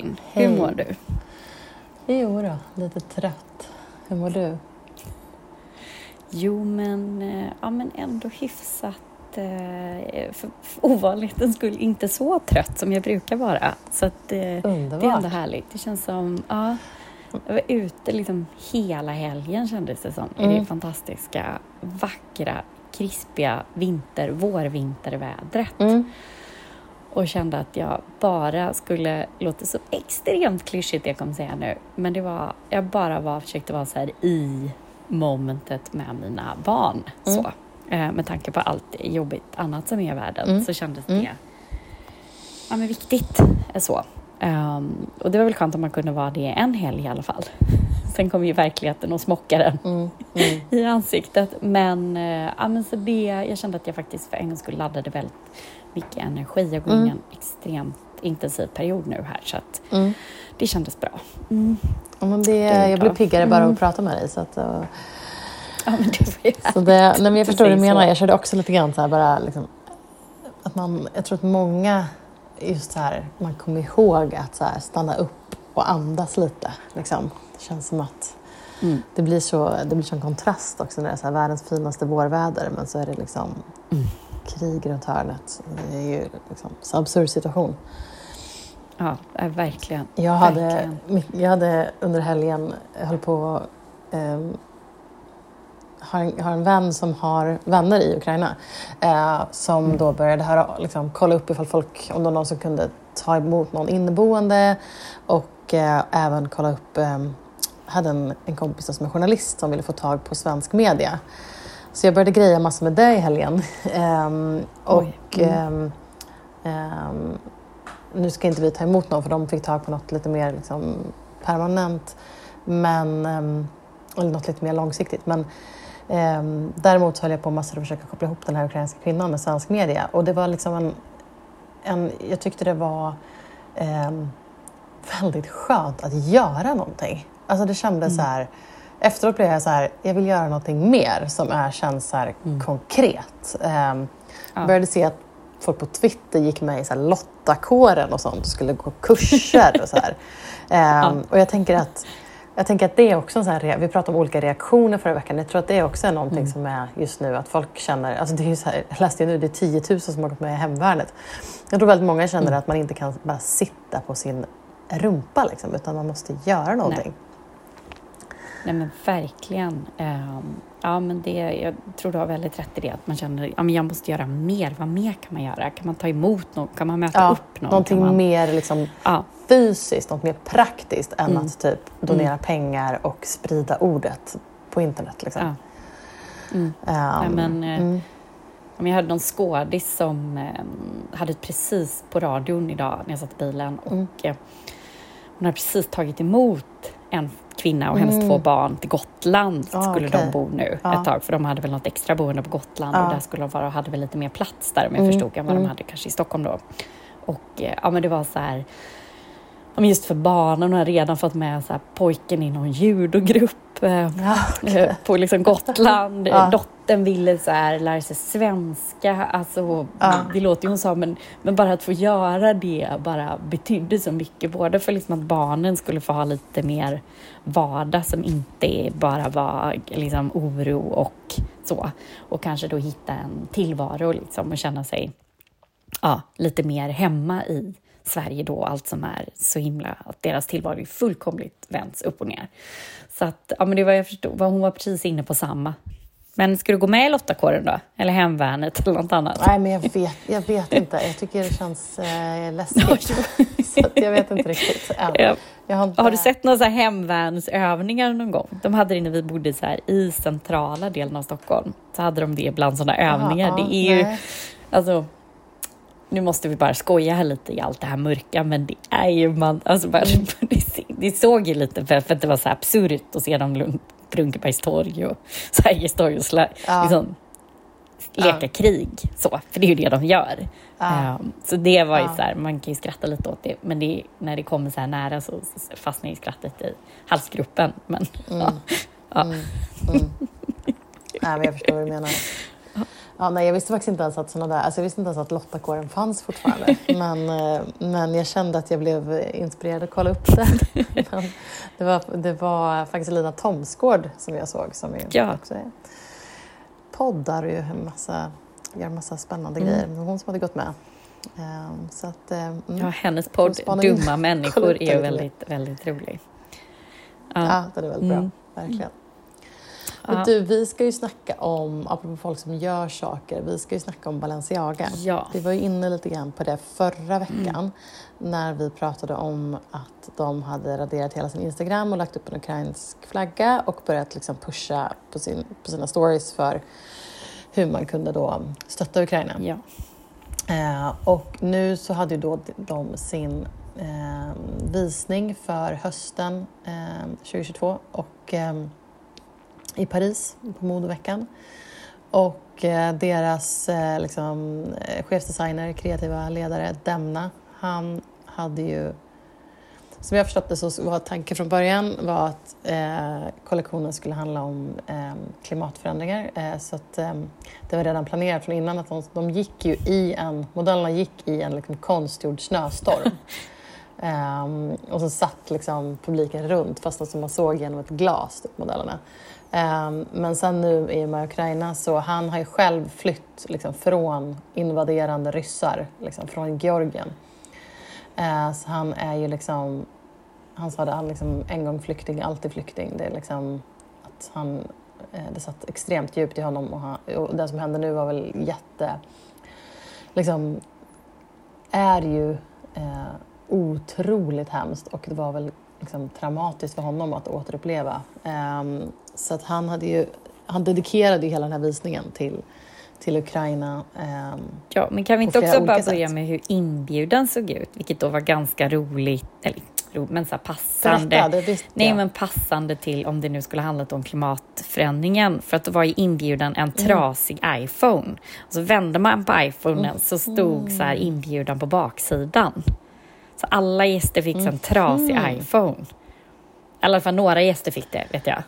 Karin. Hur Hej. mår du? Jo då, lite trött. Hur mår du? Jo, men, eh, ja, men ändå hyfsat eh, för, ovanlighetens skull inte så trött som jag brukar vara. Så att, eh, det är Underbart. ändå härligt. Det känns som... Ja, jag var ute liksom hela helgen kändes det som. Mm. det fantastiska, vackra, krispiga vinter, vårvintervädret. Mm. Och kände att jag bara skulle, låter så extremt klyschigt det jag kommer säga nu, men det var, jag bara var, försökte vara så här i momentet med mina barn. Mm. Så. Eh, med tanke på allt jobbigt annat som är i världen Mm. så kändes Mm. det ja, men viktigt. eh, Så. Ehm, och det var väl skönt om man kunde vara det en helg i alla fall. Sen kom ju verkligheten och smockade den Mm. Mm. i ansiktet. Men, eh, ja, men så det, jag kände att jag faktiskt för en gångs skull laddade väldigt mycket energi. Jag går in i Mm. en extremt intensiv period nu här så att Mm. det kändes bra. Mm. Ja, men det, är jag blir piggare bara av Mm. att prata med dig. Så att, uh, Ja, men det var ju så det, nej, men jag förstår vad du menar. så. Jag körde också lite grann så här bara liksom, att man, jag tror att många just så här, man kommer ihåg att så här, stanna upp och andas lite. Liksom. Det känns som att Mm. det blir så det blir sån kontrast också när det är så här, världens finaste vårväder men så är det liksom Mm. krig runt hörnet. Det är ju liksom så absurd situation. Ja, ja, verkligen. Jag hade, Verkligen. jag hade under helgen jag höll på um, har, en, har en vän som har vänner i Ukraina eh, som då började höra, liksom, kolla upp ifall folk, om det var någon som kunde ta emot någon inneboende och eh, även kolla upp, eh, hade en, en kompis som är journalist som ville få tag på svensk media. Så jag började greja massor med det i helgen. Ehm, och mm. ehm, ehm, nu ska inte vi ta emot någon för de fick tag på något lite mer liksom, permanent. Men, ehm, eller något lite mer långsiktigt. Men ehm, däremot höll jag på massor att försöka koppla ihop den här ukrainska kvinnan med svensk media. Och det var liksom en, en jag tyckte det var ehm, väldigt skönt att göra någonting. Alltså det kändes så här, efteråt blev jag så här, jag vill göra någonting mer som är, känns så här konkret. Ja. började se att folk på Twitter gick med i så här Lottakåren och sånt och skulle gå kurser och så här. Ehm, Och jag tänker att jag tänker att det är också en sån här, vi pratade om olika reaktioner förra veckan. Jag tror att det är också är någonting som är just nu att folk känner, alltså det är ju så här, jag läste ju nu, det är 10 000 som har gått med i hemvärnet. Jag tror väldigt många känner att man inte kan bara sitta på sin rumpa liksom, utan man måste göra någonting. Nej men verkligen. Ehm, ja, men det, jag tror du har väldigt rätt i det, att man känner att jag måste göra mer. Vad mer kan man göra? Kan man ta emot någon? Kan man möta Ja, upp någon? någonting man... mer liksom, Ja, fysiskt, något mer praktiskt än Mm. att typ donera pengar och sprida ordet på internet. Liksom. ja. Mm. Ehm, Nej, men, eh, mm. Men Jag hörde någon skådis som eh, hade precis på radion idag när jag satt i bilen och Mm. eh, hon hade precis tagit emot en kvinna och hennes Mm. två barn till Gotland Ah, skulle okej. de bo nu Ja. ett tag för de hade väl något extra boende på Gotland Ja. och där skulle de vara och hade väl lite mer plats där om jag Mm, förstod än vad mm. de hade kanske i Stockholm då. Och eh, ja men det var så här just för barnen, hon hade redan fått med så här, pojken i någon judogrupp eh, Ja, eh, på liksom Gotland. Ja. Dottern ville så här, lära sig svenska. Alltså, Ja. Det låter ju hon sa, men, men bara att få göra det bara betydde så mycket. Både för liksom att barnen skulle få ha lite mer vardag som inte bara var liksom, oro och så. Och kanske då hitta en tillvaro liksom, och känna sig ja, lite mer hemma i Sverige då, allt som är så himla, att deras tillvaro är fullkomligt vänds upp och ner. Så att, ja men det var jag förstod, hon var precis inne på samma. Men ska du gå med i Lottakåren då? Eller Hemvärnet eller något annat? Nej, men jag vet, jag vet inte. Jag tycker det känns eh, läskigt. så jag vet inte riktigt än. Ja. Har, inte, Har du sett några så här hemvärnsövningar någon gång? De hade det när vi bodde så här i centrala delen av Stockholm. Så hade de det ibland sådana övningar. Ja, det är ju, alltså, nu måste vi bara skoja här lite i allt det här mörka, men det är ju man, alltså bara, det, se- det såg ju lite för, för att det var så absurt att se dem på Brunkebergstorg och Sergels torg och slä, Ja. liksom, leka Ja. krig. Så, för det är ju det de gör. Ja. Ehm, så det var ju så här, man kan ju skratta lite åt det, men det, när det kommer så här nära så så fastnar ju skrattet i halsgropen. Men, ja. Ja. Mm. Nej, men jag förstår vad du menar. Ja, nej, jag visste faktiskt inte ens att såna där, alltså jag visste inte ens att Lottakåren fanns fortfarande. men, eh, men jag kände att jag blev inspirerad att kolla upp det. det, var, det var faktiskt Lina Thomsgård som jag såg som är, Ja. också är poddar och en massa, gör en massa spännande Mm. grejer. Hon som hade gått med. Ehm, så att, mm. Ja, hennes podd. Dumma människor är väldigt, väldigt rolig. Ja, den är väldigt Mm. bra. Verkligen. Men du, vi ska ju snacka om, apropå folk som gör saker, vi ska ju snacka om Balenciaga. Ja. Vi var ju inne lite grann på det förra veckan när vi pratade om att de hade raderat hela sin Instagram och lagt upp en ukrainsk flagga och börjat liksom pusha på, sin, på sina stories för hur man kunde då stötta Ukraina. Ja. Eh, och nu så hade ju då de sin eh, visning för hösten eh, 2022 och, eh, i Paris på modeveckan. Och eh, deras eh, liksom, eh, chefsdesigner, kreativa ledare Demna, han hade ju som jag förstått det så var tanken från början var att eh, kollektionen skulle handla om eh, klimatförändringar. Så att, eh, det var redan planerat från innan att de, de gick ju i en, modellerna gick i en liksom, konstgjord snöstorm. Ehm, och så satt liksom, publiken runt fast alltså man såg genom ett glas, typ, modellerna. Ehm, men sen nu i och med Ukraina så han har ju själv flytt liksom, från invaderande ryssar, liksom, från Georgien. Ehm, så han är ju liksom, han sa det, han liksom en gång flykting, alltid flykting. Det är liksom att han, eh, det satt extremt djupt i honom och, han, och det som hände nu var väl jätte, liksom, är ju eh, otroligt hemskt och det var väl liksom traumatiskt för honom att återuppleva. Ehm, så att han hade ju, han dedikerade ju hela den här visningen till, till Ukraina. Ehm, ja, men kan vi inte också bara börja sätt. med hur inbjudan såg ut, vilket då var ganska roligt, eller men så passande. berätta, det visste Nej, jag. men passande till om det nu skulle handlat om klimatförändringen. För att det var i inbjudan Mm. en trasig iPhone. Och så vände man på iPhonen så stod så här Mm. inbjudan på baksidan. Så alla gäster fick en trasig Mhm. iPhone. I alla fall några gäster fick det, vet jag.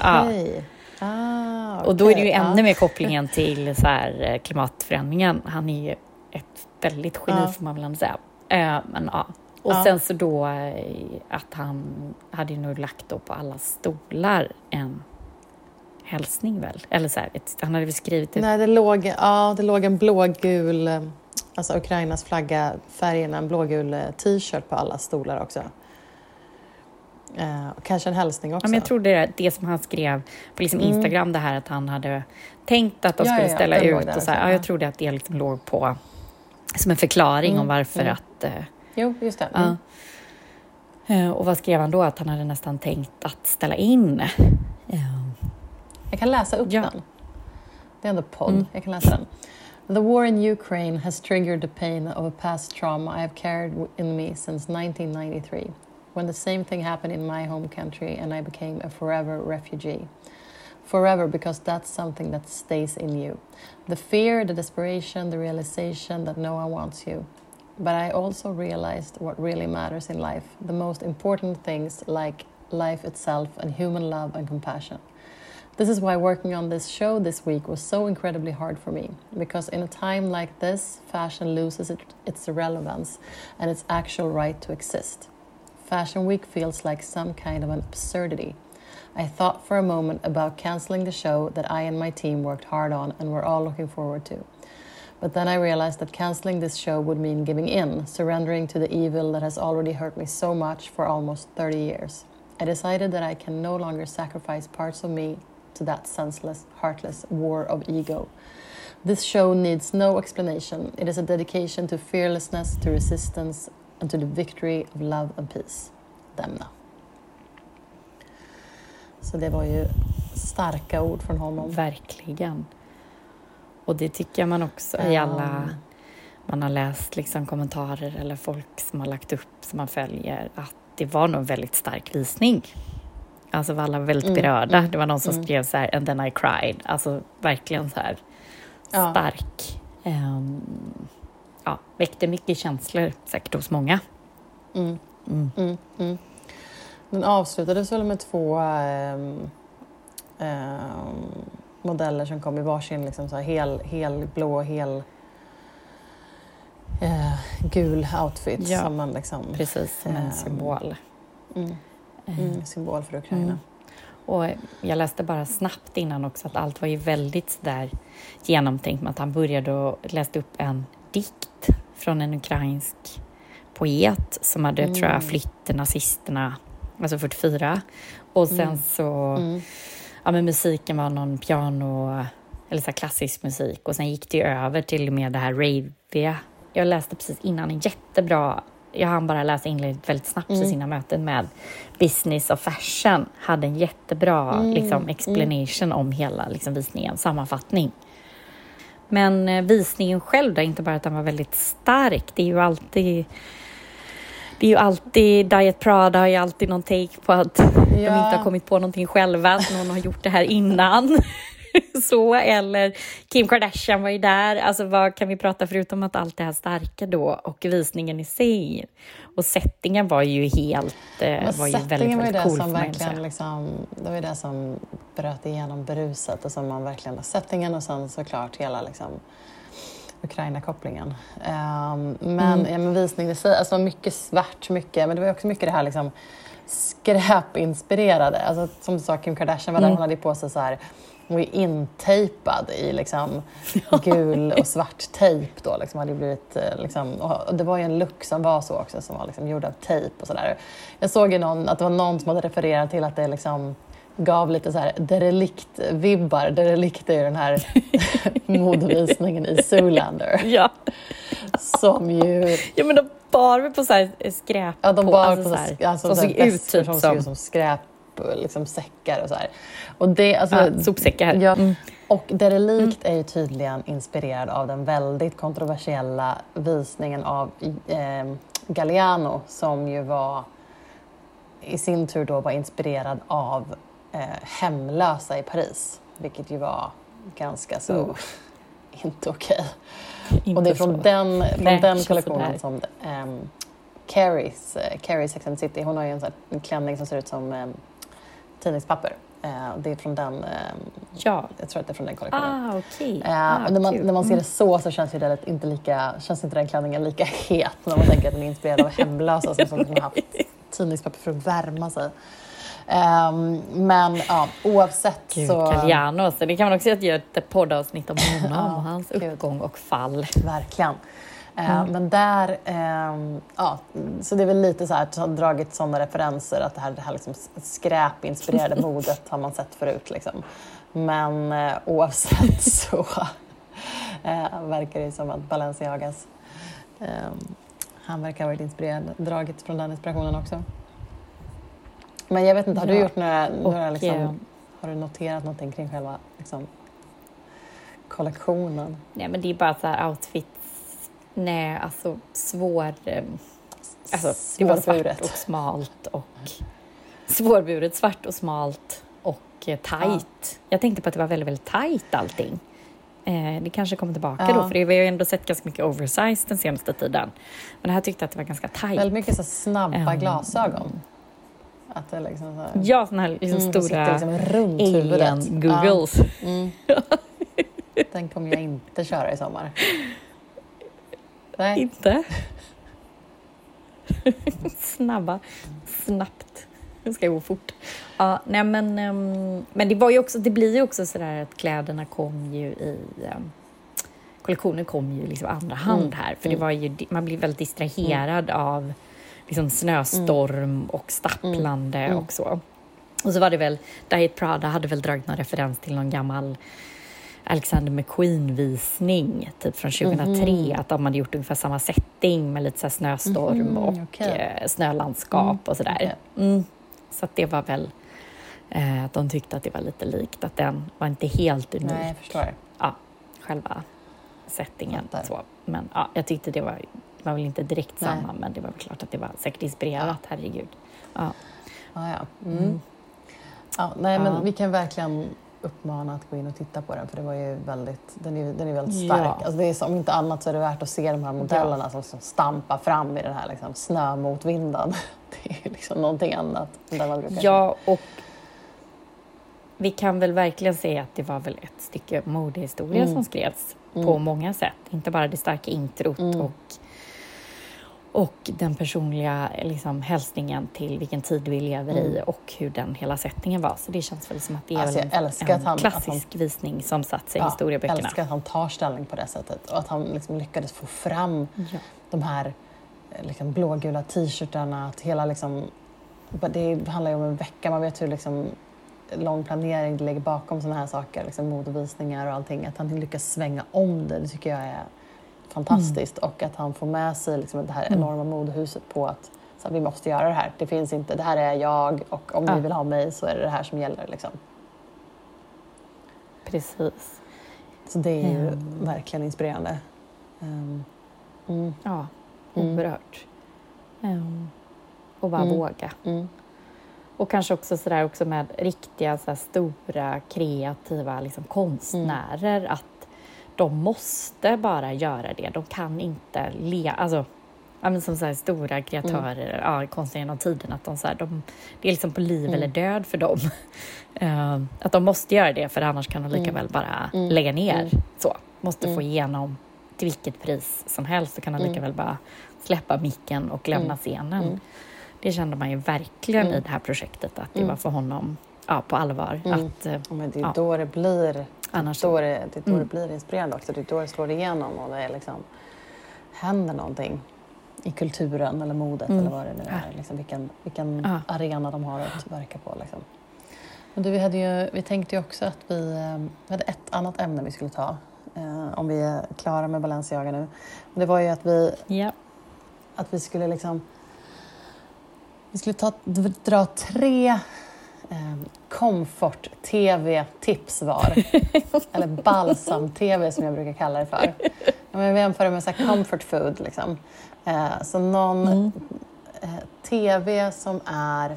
Ja. Okej. Ah, Och då är det ju ännu Ja. mer kopplingen till så här, eh, klimatförändringen. Han är ju ett väldigt geni Ja. får man väl ändå säga. Eh, men, ja. Och Ja. sen så då eh, att han hade ju nog lagt då på alla stolar en hälsning väl? Eller så här, ett, han hade väl skrivit ett... Nej, det låg, ja, det låg en blågul, alltså Ukrainas flagga, färgen, en blågul eh, t-shirt på alla stolar också. Eh, och kanske en hälsning också. Ja, men jag tror det är det som han skrev på liksom Mm. Instagram, det här att han hade tänkt att de Ja, skulle ja, ställa ut. där Och så här, ja, ja. jag trodde att det liksom låg på som en förklaring om Mm, varför mm. att... Eh, Jo, just det. Ja. Mm. Eh, Och vad skrev han då? Att han hade nästan tänkt att ställa in. Ja. Jag kan läsa upp den. Det är ändå podd. Mm. Jag kan läsa den. The war in Ukraine has triggered the pain of a past trauma I have carried in me since 1993, when the same thing happened in my home country and I became a forever refugee. Forever because that's something that stays in you. The fear, the desperation, the realization that no one wants you. But I also realized what really matters in life the most important things like life itself and human love and compassion. This is why working on this show this week was so incredibly hard for me, because in a time like this, fashion loses it, its relevance and its actual right to exist. Fashion Week feels like some kind of an absurdity. I thought for a moment about cancelling the show that I and my team worked hard on and were all looking forward to. But then I realized that cancelling this show would mean giving in, surrendering to the evil that has already hurt me so much for almost 30 years. I decided that I can no longer sacrifice parts of me to that senseless, heartless war of ego. This show needs no explanation. It is a dedication to fearlessness, to resistance, and to the victory of love and peace. Demna. Så det var ju starka ord från honom. Verkligen. Och det tycker man också i alla... Man har läst liksom kommentarer eller folk som har lagt upp som man följer att det var nog en väldigt stark visning. Alltså var alla väldigt Mm, berörda. det var någon som mm. skrev så här, and then I cried. Alltså verkligen så här Ja. stark. Ehm, ja, väckte mycket känslor säkert hos många. Mm. Mm. Mm, mm. Den avslutades väl med två ehm, ehm, modeller som kom i varsin liksom så här hel, hel blå, hel eh, gul outfit Ja, som man liksom... Precis, som en Ehm, symbol. Mm, mm, symbol för Ukraina. Mm. Och jag läste bara snabbt innan också att allt var ju väldigt sådär genomtänkt med att han började och läste upp en dikt från en ukrainsk poet som hade, Mm. tror jag, flytt nazisterna, alltså 44. Och sen Mm. så, Mm. ja men musiken var någon piano, eller så klassisk musik och sen gick det ju över till med det här raviga. Jag läste precis innan en jättebra jag hann bara läsa inlägget väldigt snabbt Mm. så sina möten med Business of Fashion hade en jättebra Mm, liksom, explanation om hela liksom, visningen, sammanfattning. Men eh, visningen själv då, inte bara att den var väldigt stark, det är ju alltid det är ju alltid, Diet Prada har ju alltid någon take på att de inte har kommit på någonting själva, att någon har gjort det här innan. Så, eller Kim Kardashian var ju där. Alltså vad kan vi prata förutom att allt det här starka då och visningen i sig. Och settingen var ju helt, eh, Men var ju väldigt, settingen var ju väldigt det cool. som verkligen liksom, det var ju det som bröt igenom bruset och som man verkligen, settingen och sen såklart hela liksom Ukraina-kopplingen. Ehm, men, Mm. ja, men visning i sig, alltså mycket svart, mycket, men det var också mycket det här liksom skräpinspirerade. Alltså, som du sa, Kim Kardashian var där, Mm. hon hade på sig så här hon var ju intejpad i liksom gul och svart tejp då. Liksom, hade blivit, eh, liksom, och det var ju en look som var så också, som var liksom gjord av tejp och sådär. Jag såg ju någon, att det var någon som hade refererat till att det liksom gav lite så här derelikt-vibbar. Derelikt är ju den här modevisningen i Zoolander. Ja. Som ju... ja, men de bar väl på så här skräp Ja, de på, bar alltså på, så här, alltså, som såg ut typ som, som ut liksom säckar och så här. Och det, alltså, ja, sopsäckar. Ja, Mm. och Derelikt är ju tydligen inspirerad av den väldigt kontroversiella visningen av eh, Galliano som ju var i sin tur då var inspirerad av eh, hemlösa i Paris, vilket ju var ganska så Oh. inte okej. Inte Och det är från så. den, från Nej, den kollektionen som um, Carries, uh, Carrie Sex and City, hon har ju en, sån här, en klänning som ser ut som um, tidningspapper. Eh, det är från den, ehm, Ja. jag tror att det är från den kollektionen. Ah, okej. Eh, ah, när, man, kul. när man ser Mm. det så så känns, ju det inte lika, känns inte den klänningen lika het när man tänker att den är inspirerad av hemlösa som, som har haft tidningspapper för att värma sig. Ehm, men ja, oavsett Gud, så... Så det kan man också göra ett poddavsnitt om honom och hans gud. uppgång och fall. Verkligen. Eh, Mm. Men där, ehm, ja, så det är väl lite så här, att ha dragit sådana referenser att det här, det här liksom skräpinspirerade modet har man sett förut. Liksom. Men eh, oavsett så eh, verkar det som att Balenciagas, ehm, han verkar ha varit inspirerad, dragit från den inspirationen också. Men jag vet inte, har du gjort några, några liksom, eh, har du noterat någonting kring själva liksom, kollektionen? nej, men det är bara så här outfits. Nej, alltså svår... eh, Alltså, det var svart och smalt och svårburet, svart och smalt och eh, tight. Jag tänkte på att det var väldigt, väldigt tight allting. Eh, det kanske kommer tillbaka Ja. då, för det- vi har ju ändå sett ganska mycket oversize den senaste tiden. Men här tyckte jag att det var ganska tight. Väldigt mycket så snabba Ehm, glasögon. Att det liksom så här, Ja, såna här liksom Mm, stora liksom runt huvudet. alien googles. Ja, mm. Den kommer jag inte köra i sommar. Nej. Inte? Snabba, snabbt. Det ska gå fort. Ja, nej men, ehm, men det, var ju också, det blir ju också sådär att kläderna kom ju i... Um, kollektionen kom ju liksom andra hand Mm, här. För det mm. var ju, man blir väldigt distraherad av liksom snöstorm och stapplande Mm. och så. Och så var det väl, Diet Prada hade väl dragit någon referens till någon gammal Alexander McQueen-visning, typ från 2003, Mhm. att de hade gjort ungefär samma setting med lite så snöstorm Mhm, och okej. eh, snölandskap Mm, och sådär. okej. Mm. Så att det var väl, eh, att de tyckte att det var lite likt, att den var inte helt unik, Nej, jag förstår. själva settingen. Fattar. Så. Men ja, jag tyckte det var, det var väl inte direkt Nej. samma, men det var väl klart att det var säkert inspirerat, herregud. Ja. Ja, ja. Mm. Mm. Ja, nej, men Ja. vi kan verkligen uppmana att gå in och titta på den för det var ju väldigt, den är, den är väldigt stark. Ja. Alltså det är, som inte annat så är det värt att se de här modellerna som, som stampar fram i den här liksom, snömotvinden. Det är liksom någonting annat Ja, och vi kan väl verkligen säga att det var väl ett stycke modehistoria Mm. som skrevs Mm. på många sätt. Inte bara det starka introt Mm. och, och den personliga liksom, hälsningen till vilken tid vi lever i Mm. och hur den hela settingen var. Så det känns väl som att det är Alltså, jag en, en att han- klassisk visning som satt sig i Jag historieböckerna. älskar att han tar ställning på det sättet och att han liksom lyckades få fram Ja. de här eh, liksom, blågula t-shirtarna. Att hela liksom, det handlar ju om en vecka, man vet hur liksom, lång planering det ligger bakom sådana här saker, liksom modevisningar och allting. Att han lyckas svänga om det, det tycker jag är fantastiskt. Och att han får med sig liksom, det här Mm. enorma modehuset på att så här, vi måste göra det här. Det finns inte, det här är jag och om Ja. ni vill ha mig så är det det här som gäller. Liksom. Precis. Så det är ju Mm. verkligen inspirerande. Ehm, mm, Ja, Mm. oerhört. Um, och bara Mm. våga. mm, Och kanske också sådär också med riktiga så stora kreativa liksom, konstnärer Mm. att de måste bara göra det. De kan inte le... Alltså, ja, som så stora kreatörer, ja, konstnärer genom tiden, att de, så här, de, det är liksom på liv Mm. eller död för dem. Eh, att de måste göra det för annars kan de lika Mm. väl bara Mm. lägga ner. Mm. Så, måste få Mm. igenom till vilket pris som helst så kan de lika Mm. väl bara släppa micken och lämna Mm. scenen. Mm. Det kände man ju verkligen Mm. i det här projektet att det Mm. var för honom ja, på allvar. Mm. Att, eh, Ja, men det är Ja. då det blir annars då det, det, är då Mm. det blir inspirerande också. Det är då det slår igenom och det är liksom, händer någonting i kulturen eller modet Mm. eller vad det nu Ja. är. Liksom vilken vilken Ja. arena de har att verka på. Liksom. Men du, vi, hade ju, vi tänkte ju också att vi, eh, vi hade ett annat ämne vi skulle ta. Eh, om vi är klara med Balenciaga nu. Och det var ju att vi, Ja. att vi skulle liksom... Vi skulle ta, dra tre comfort-tv-tips var. Eller balsam-tv som jag brukar kalla det för. Men vi jämför det med så comfort food. Liksom. Eh, så någon Mm. eh, tv som är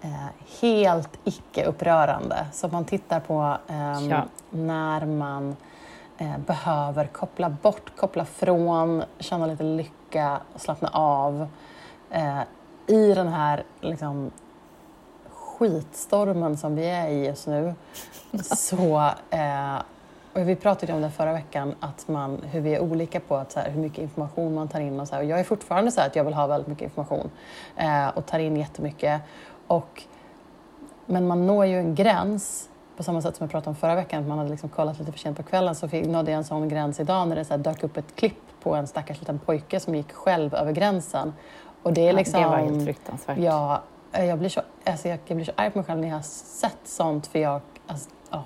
eh, helt icke-upprörande. Som man tittar på ehm, Ja. när man eh, behöver koppla bort, koppla från, känna lite lycka, slappna av. I den här liksom, skitstormen som vi är i just nu. så, eh, och vi pratade om det förra veckan, att man, hur vi är olika på att, så här, hur mycket information man tar in. Och, så här, och jag är fortfarande så här att jag vill ha väldigt mycket information eh, och tar in jättemycket. Och, men man når ju en gräns på samma sätt som jag pratade om förra veckan, att man hade liksom kollat lite för sent på kvällen så fick, nådde jag en sån gräns idag när det så här dök upp ett klipp på en stackars liten pojke som gick själv över gränsen. Och det är liksom... Det var helt fruktansvärt. Ja, jag blir, så, alltså jag, jag blir så arg på mig själv när jag har sett sånt för jag, alltså, ja,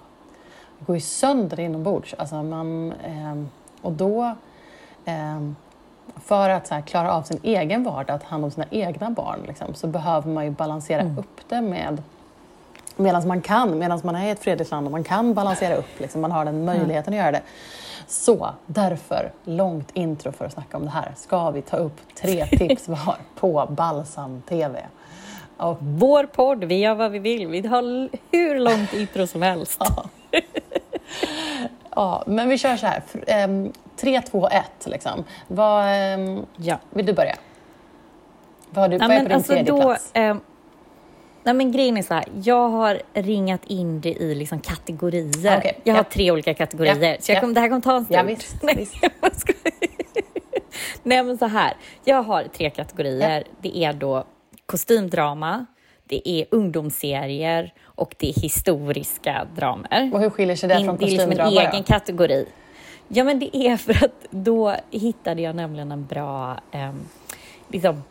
jag går ju sönder inombords. Alltså man, ehm, och då, ehm, för att så här, klara av sin egen vardag, att ta hand om sina egna barn, liksom, så behöver man ju balansera Mm. upp det med Medan man kan, medan man är i ett fredligt land och man kan balansera upp, liksom, man har den möjligheten att göra det. Så därför, långt intro för att snacka om det här, ska vi ta upp tre tips var på Balsam-TV. Och Vår podd, vi gör vad vi vill. Vi har hur långt intro som helst. Ja, men vi kör så här. Ehm, 3, 2, 1 liksom. Vad, ehm, Ja. vill du börja? Vad har du, Nej, vad är på din alltså tredje då, plats? ehm, nej, men grejen är så här, jag har ringat in det i liksom kategorier. Okej, Jag ja. har tre olika kategorier, Ja, så jag ja. kom, det här kommer ta en stund. Ja, visst, Nej, visst. Nej, men så här. Jag har tre kategorier. Det är då kostymdrama, det är ungdomsserier och det är historiska dramer. Och hur skiljer sig det från det är liksom en kostymdrama? egen kategori. Ja, men det är för att då hittade jag nämligen en bra... ehm, liksom,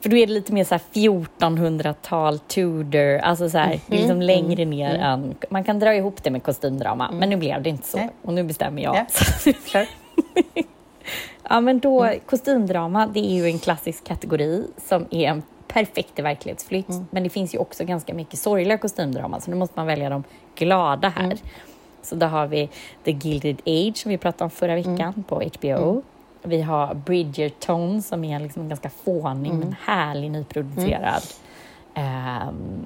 för då är det lite mer så här 1400-tal, Tudor, alltså så här, Mhm, liksom längre mm, ner mm. än... Man kan dra ihop det med kostymdrama, men nu blev det inte så. Och nu bestämmer jag. Ja. Ja, men då, Mm. kostymdrama, det är ju en klassisk kategori som är en perfekt verklighetsflykt. Mm. Men det finns ju också ganska mycket sorgliga kostymdrama, så nu måste man välja de glada här. Mm. Så då har vi The Gilded Age, som vi pratade om förra Mm. veckan på HBO. Vi har Bridgerton, som är liksom ganska fånig Mm. men härlig nyproducerad ehm,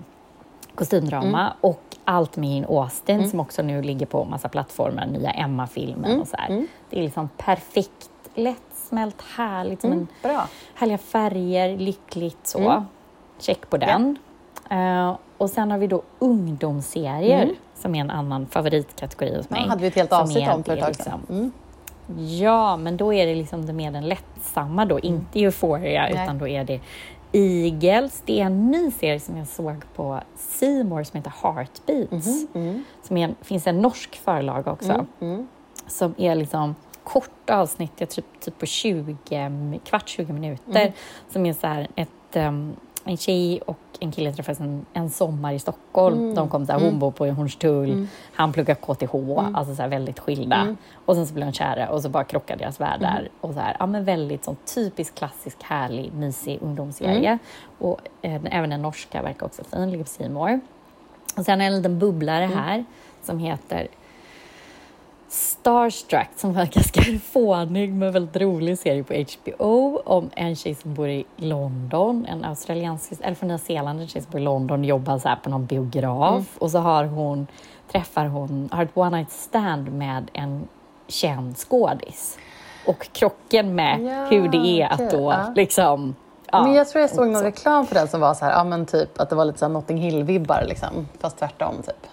kostymdrama. Mm. Och Allt med in Austin, som också nu ligger på massa plattformar, nya Emma-filmen Mm. och så här. Mm. Det är liksom perfekt, lättsmält, härligt, som Mm, en bra. härliga färger, lyckligt så. Mm. Check på den. Eh, och sen har vi då ungdomsserier Mm. som är en annan favoritkategori hos Ja, mig. hade vi ett helt avsnitt om för ett tag sedan. Mm. Ja, men då är det liksom det mer den lättsamma då, inte Euphoria, Nej. utan då är det Eagles. Det är en ny serie som jag såg på More som heter Heartbeats. Mm. Som är en, finns en norsk förlag också. Mm. Mm. Som är liksom korta avsnitt, jag tror typ på 20, kvart 20 minuter. Mm. Som är så här ett, um, en tjej och en kille träffas en, en sommar i Stockholm. Mm. De kom så här, Mm. hon bor på Hornstull, Mm. han pluggar KTH, alltså så här väldigt skilda. Mm. Och sen så blev de kära och så bara krockade deras världar. Mm. Och så här, ja men väldigt sån typisk klassisk härlig mysig ungdomsserie. Mm. Och eh, även den norska verkar också fin, ligger på C More. Och sen är en liten bubblare Mm. här som heter Starstruck som var en ganska fånig men väldigt rolig serie på HBO om en tjej som bor i London, en australiensk, eller från Nya Zeeland, en tjej som bor i London och jobbar så här på någon biograf Mm. och så har hon, träffar hon, har ett one night stand med en känd skådis. Och krocken med Ja, hur det är att okej, då ja. liksom ja, Men jag tror jag såg någon reklam för den som var så här, ja men typ att det var lite så Notting Hill-vibbar liksom, fast tvärtom typ.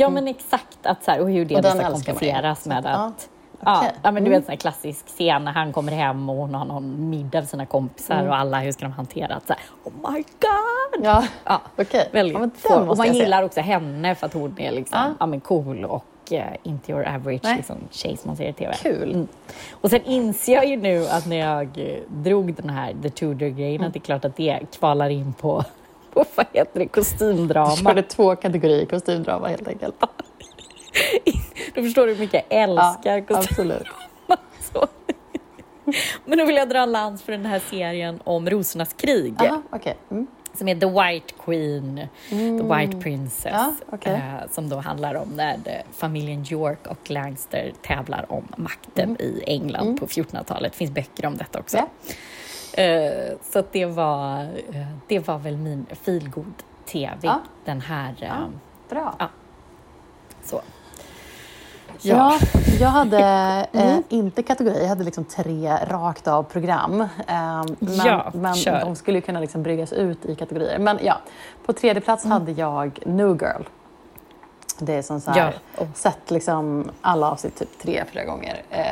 Ja men exakt, att så här, och hur det Och ska kompenseras med att Ja, okej. ja, men du Mm. vet en klassisk scen när han kommer hem och hon har någon middag med sina kompisar Mm. och alla, hur ska de hantera här, oh my god! Ja, Ja, okej. väldigt ja, Och man jag se. gillar också henne för att hon är liksom, Ja. ja. men cool och eh, inte your average Nej. liksom, tjej som man ser i TV. Kul. Mm. Och sen inser jag ju nu att när jag eh, drog den här The Tudor-grejen Mm. att det är klart att det kvalar in på, på vad heter det, Du kostymdrama. körde två kategorier kostymdrama helt enkelt. Då förstår du hur mycket jag älskar Ja, kostym. absolut. Så. Men då vill jag dra en lans för den här serien om Rosornas krig Aha, okej. Mm. som är The White Queen, The White Princess. Ja, okej. eh, som då handlar om när eh, familjen York och Lancaster tävlar om makten i England på 1400-talet. Det finns böcker om detta också. Ja. Eh, så det, var, eh, det var väl min feelgood TV, Ja. den här. eh, Bra. Ja. Så. Ja, jag hade eh, Mm. inte kategori, jag hade liksom tre rakt av program. Eh, men Ja, men kör. de skulle kunna liksom bryggas ut i kategorier. Men ja, på tredje plats Mm. hade jag New Girl. Det är som så här, Ja. Oh. sett liksom alla avsnitt typ tre, fyra gånger. Eh,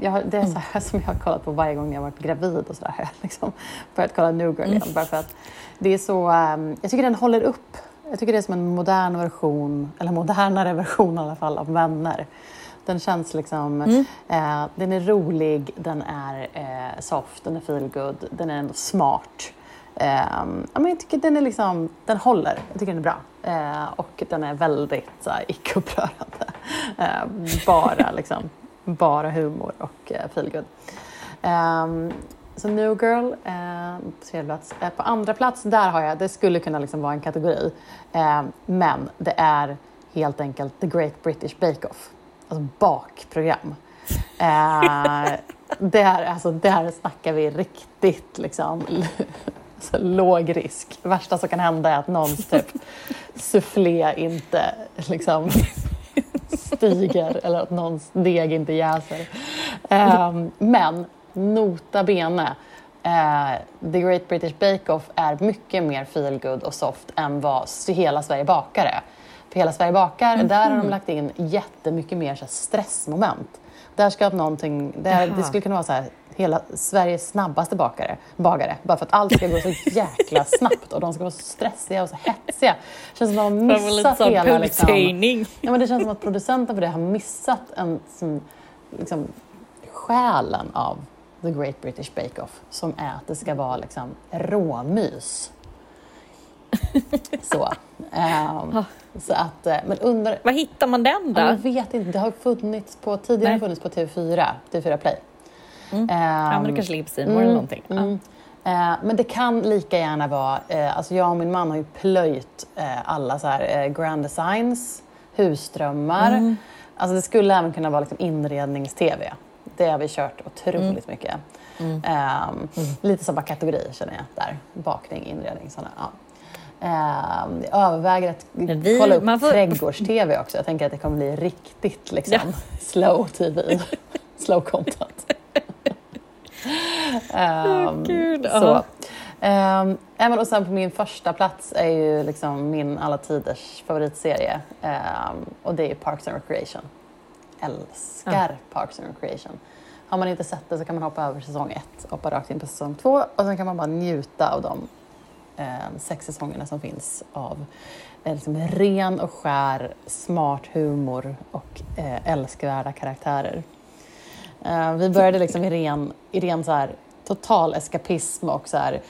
jag, har- det är så här som jag har kollat på varje gång jag har varit gravid och sådär. Liksom, börjat kolla New Girl igen. Bara för att det är så, ehm, jag tycker den håller upp. Jag tycker det är som en modern version, eller modernare version i alla fall, av Vänner. Den känns liksom, eh, den är rolig, den är eh, soft, den är feelgood, den är ändå smart. Ehm, men jag tycker den är liksom, den håller, jag tycker den är bra. Eh, och den är väldigt så här, icke-upprörande. Eh, bara liksom, bara humor och eh, feelgood. Ehm, så New Girl eh, på tredje plats. Eh, på andra plats, där har jag, det skulle kunna liksom vara en kategori. Eh, men det är helt enkelt The Great British Bake Off. Alltså bakprogram. Eh, där, alltså, där snackar vi riktigt liksom, så låg risk. Värsta som kan hända är att någons typ soufflé inte liksom, stiger eller att någons deg inte jäser. Ehm, men nota bene, eh, The Great British Bake Off är mycket mer feelgood och soft än vad Hela Sverige bakar är. För Hela Sverige bakar, där har de lagt in jättemycket mer så stressmoment. Där ska någonting, där, det skulle kunna vara så här, hela Sveriges snabbaste bakare, bagare. Bara för att allt ska gå så jäkla snabbt och de ska vara så stressiga och så hetsiga. Det känns som att de har missat sån hela... Liksom. Ja, men det känns som att producenten för det har missat en, som, liksom, själen av The Great British Bake Off som är att det ska vara liksom, råmys. så. Ehm, så att, eh, men under, Var hittar man den ja, jag då? vet inte, det har funnits på, tidigare Nej. funnits på TV4, TV4 Play. Mm. Ehm, Ja, men det kanske ligger på C More eller någonting. Ja. Mm. Eh, men det kan lika gärna vara, eh, alltså jag och min man har ju plöjt eh, alla så här eh, Grand Designs, husdrömmar. Mm. Alltså det skulle även kunna vara liksom inrednings-tv. Det har vi kört otroligt mycket. Mm. Ehm, Lite samma kategori känner jag där. Bakning, inredning, sådana. Ja. Ehm, jag överväger att vi- kolla upp får- trädgårds-tv också. Jag tänker att det kommer bli riktigt liksom, slow TV. slow content. Ehm, Gud, så. Um, även och sen på min första plats är ju liksom min alla tiders favoritserie. Um, och det är Parks and Recreation. Älskar ja. Parks and Recreation. Har man inte sett det så kan man hoppa över säsong ett, hoppa rakt in på säsong två och sen kan man bara njuta av de eh, sex säsongerna som finns av eh, liksom ren och skär smart humor och eh, älskvärda karaktärer. Eh, vi började liksom i ren, i ren så här, total eskapism och så här,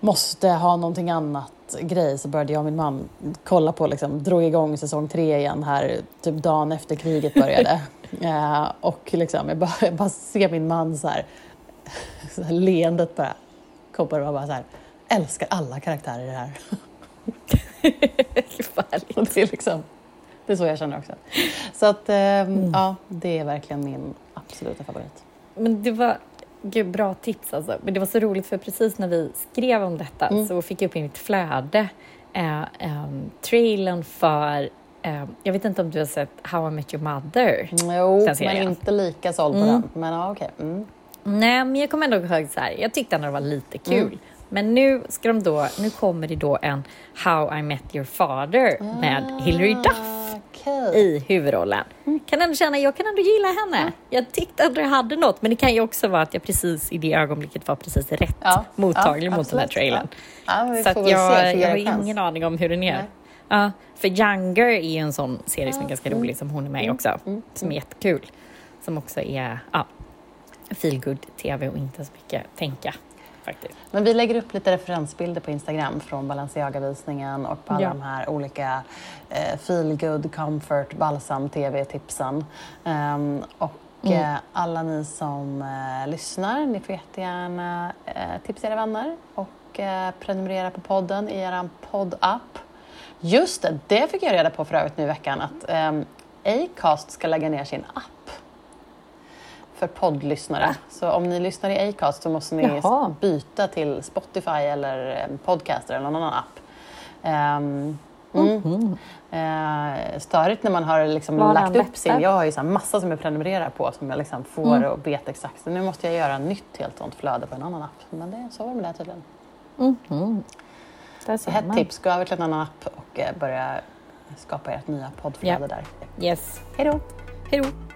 måste ha någonting annat grej så började jag och min man kolla på, liksom, drog igång säsong tre igen här typ dagen efter kriget började. uh, och liksom, jag, bara, jag bara ser min man så här, så här leendet bara kommer och bara så här, älskar alla karaktärer i det här. det, är liksom, det är så jag känner också. Så att, um, mm. ja, det är verkligen min absoluta favorit. Men det var Gud, bra tips alltså. Men det var så roligt för precis när vi skrev om detta mm. så fick jag upp i mitt flöde eh, um, trailern för eh, jag vet inte om du har sett How I Met Your Mother? Jo, men inte lika såld på mm. den. Men ja, okej. Okay. Mm. Nej, men jag kommer ändå ihåg så här, jag tyckte ändå det var lite kul. Mm. Men nu, ska de då, nu kommer det då en How I Met Your Father ah. med Hilary Duff okay. i huvudrollen. Mm. Kan ändå känna, jag kan ändå gilla henne. Mm. Jag tyckte att det hade något, men det kan ju också vara att jag precis i det ögonblicket var precis rätt ja. mottaglig ja, mot den här trailern. Ja. så att jag, jag har ingen aning om hur den är. Ja, för Younger är ju en sån serie som är ganska rolig, som hon är med i också, mm. som är jättekul. Som också är ja, feelgood tv och inte så mycket tänka faktiskt. Men vi lägger upp lite referensbilder på Instagram från Balenciaga-visningen och på alla ja. de här olika eh, feel good, comfort, balsam tv-tipsen. Um, och mm. eh, alla ni som eh, lyssnar, ni får jättegärna eh, tipsa era vänner och eh, prenumerera på podden i er poddapp. Just det, det fick jag reda på för övrigt nu i veckan att um, Acast ska lägga ner sin app för poddlyssnare. Så om ni lyssnar i Acast så måste ni Jaha. byta till Spotify eller Podcaster eller någon annan app. Um, Mm. Mm. Eh, störigt när man har liksom lagt upp sin... Jag har ju så massa som jag prenumererar på som jag liksom får mm. och vet exakt. Så nu måste jag göra nytt helt sånt flöde på en annan app. Men det, så var det med det tydligen. Mm. Ett tips, gå över till en annan app och eh, börja skapa ert nya poddflöde yeah. där. Yes. Hej då! Hej då!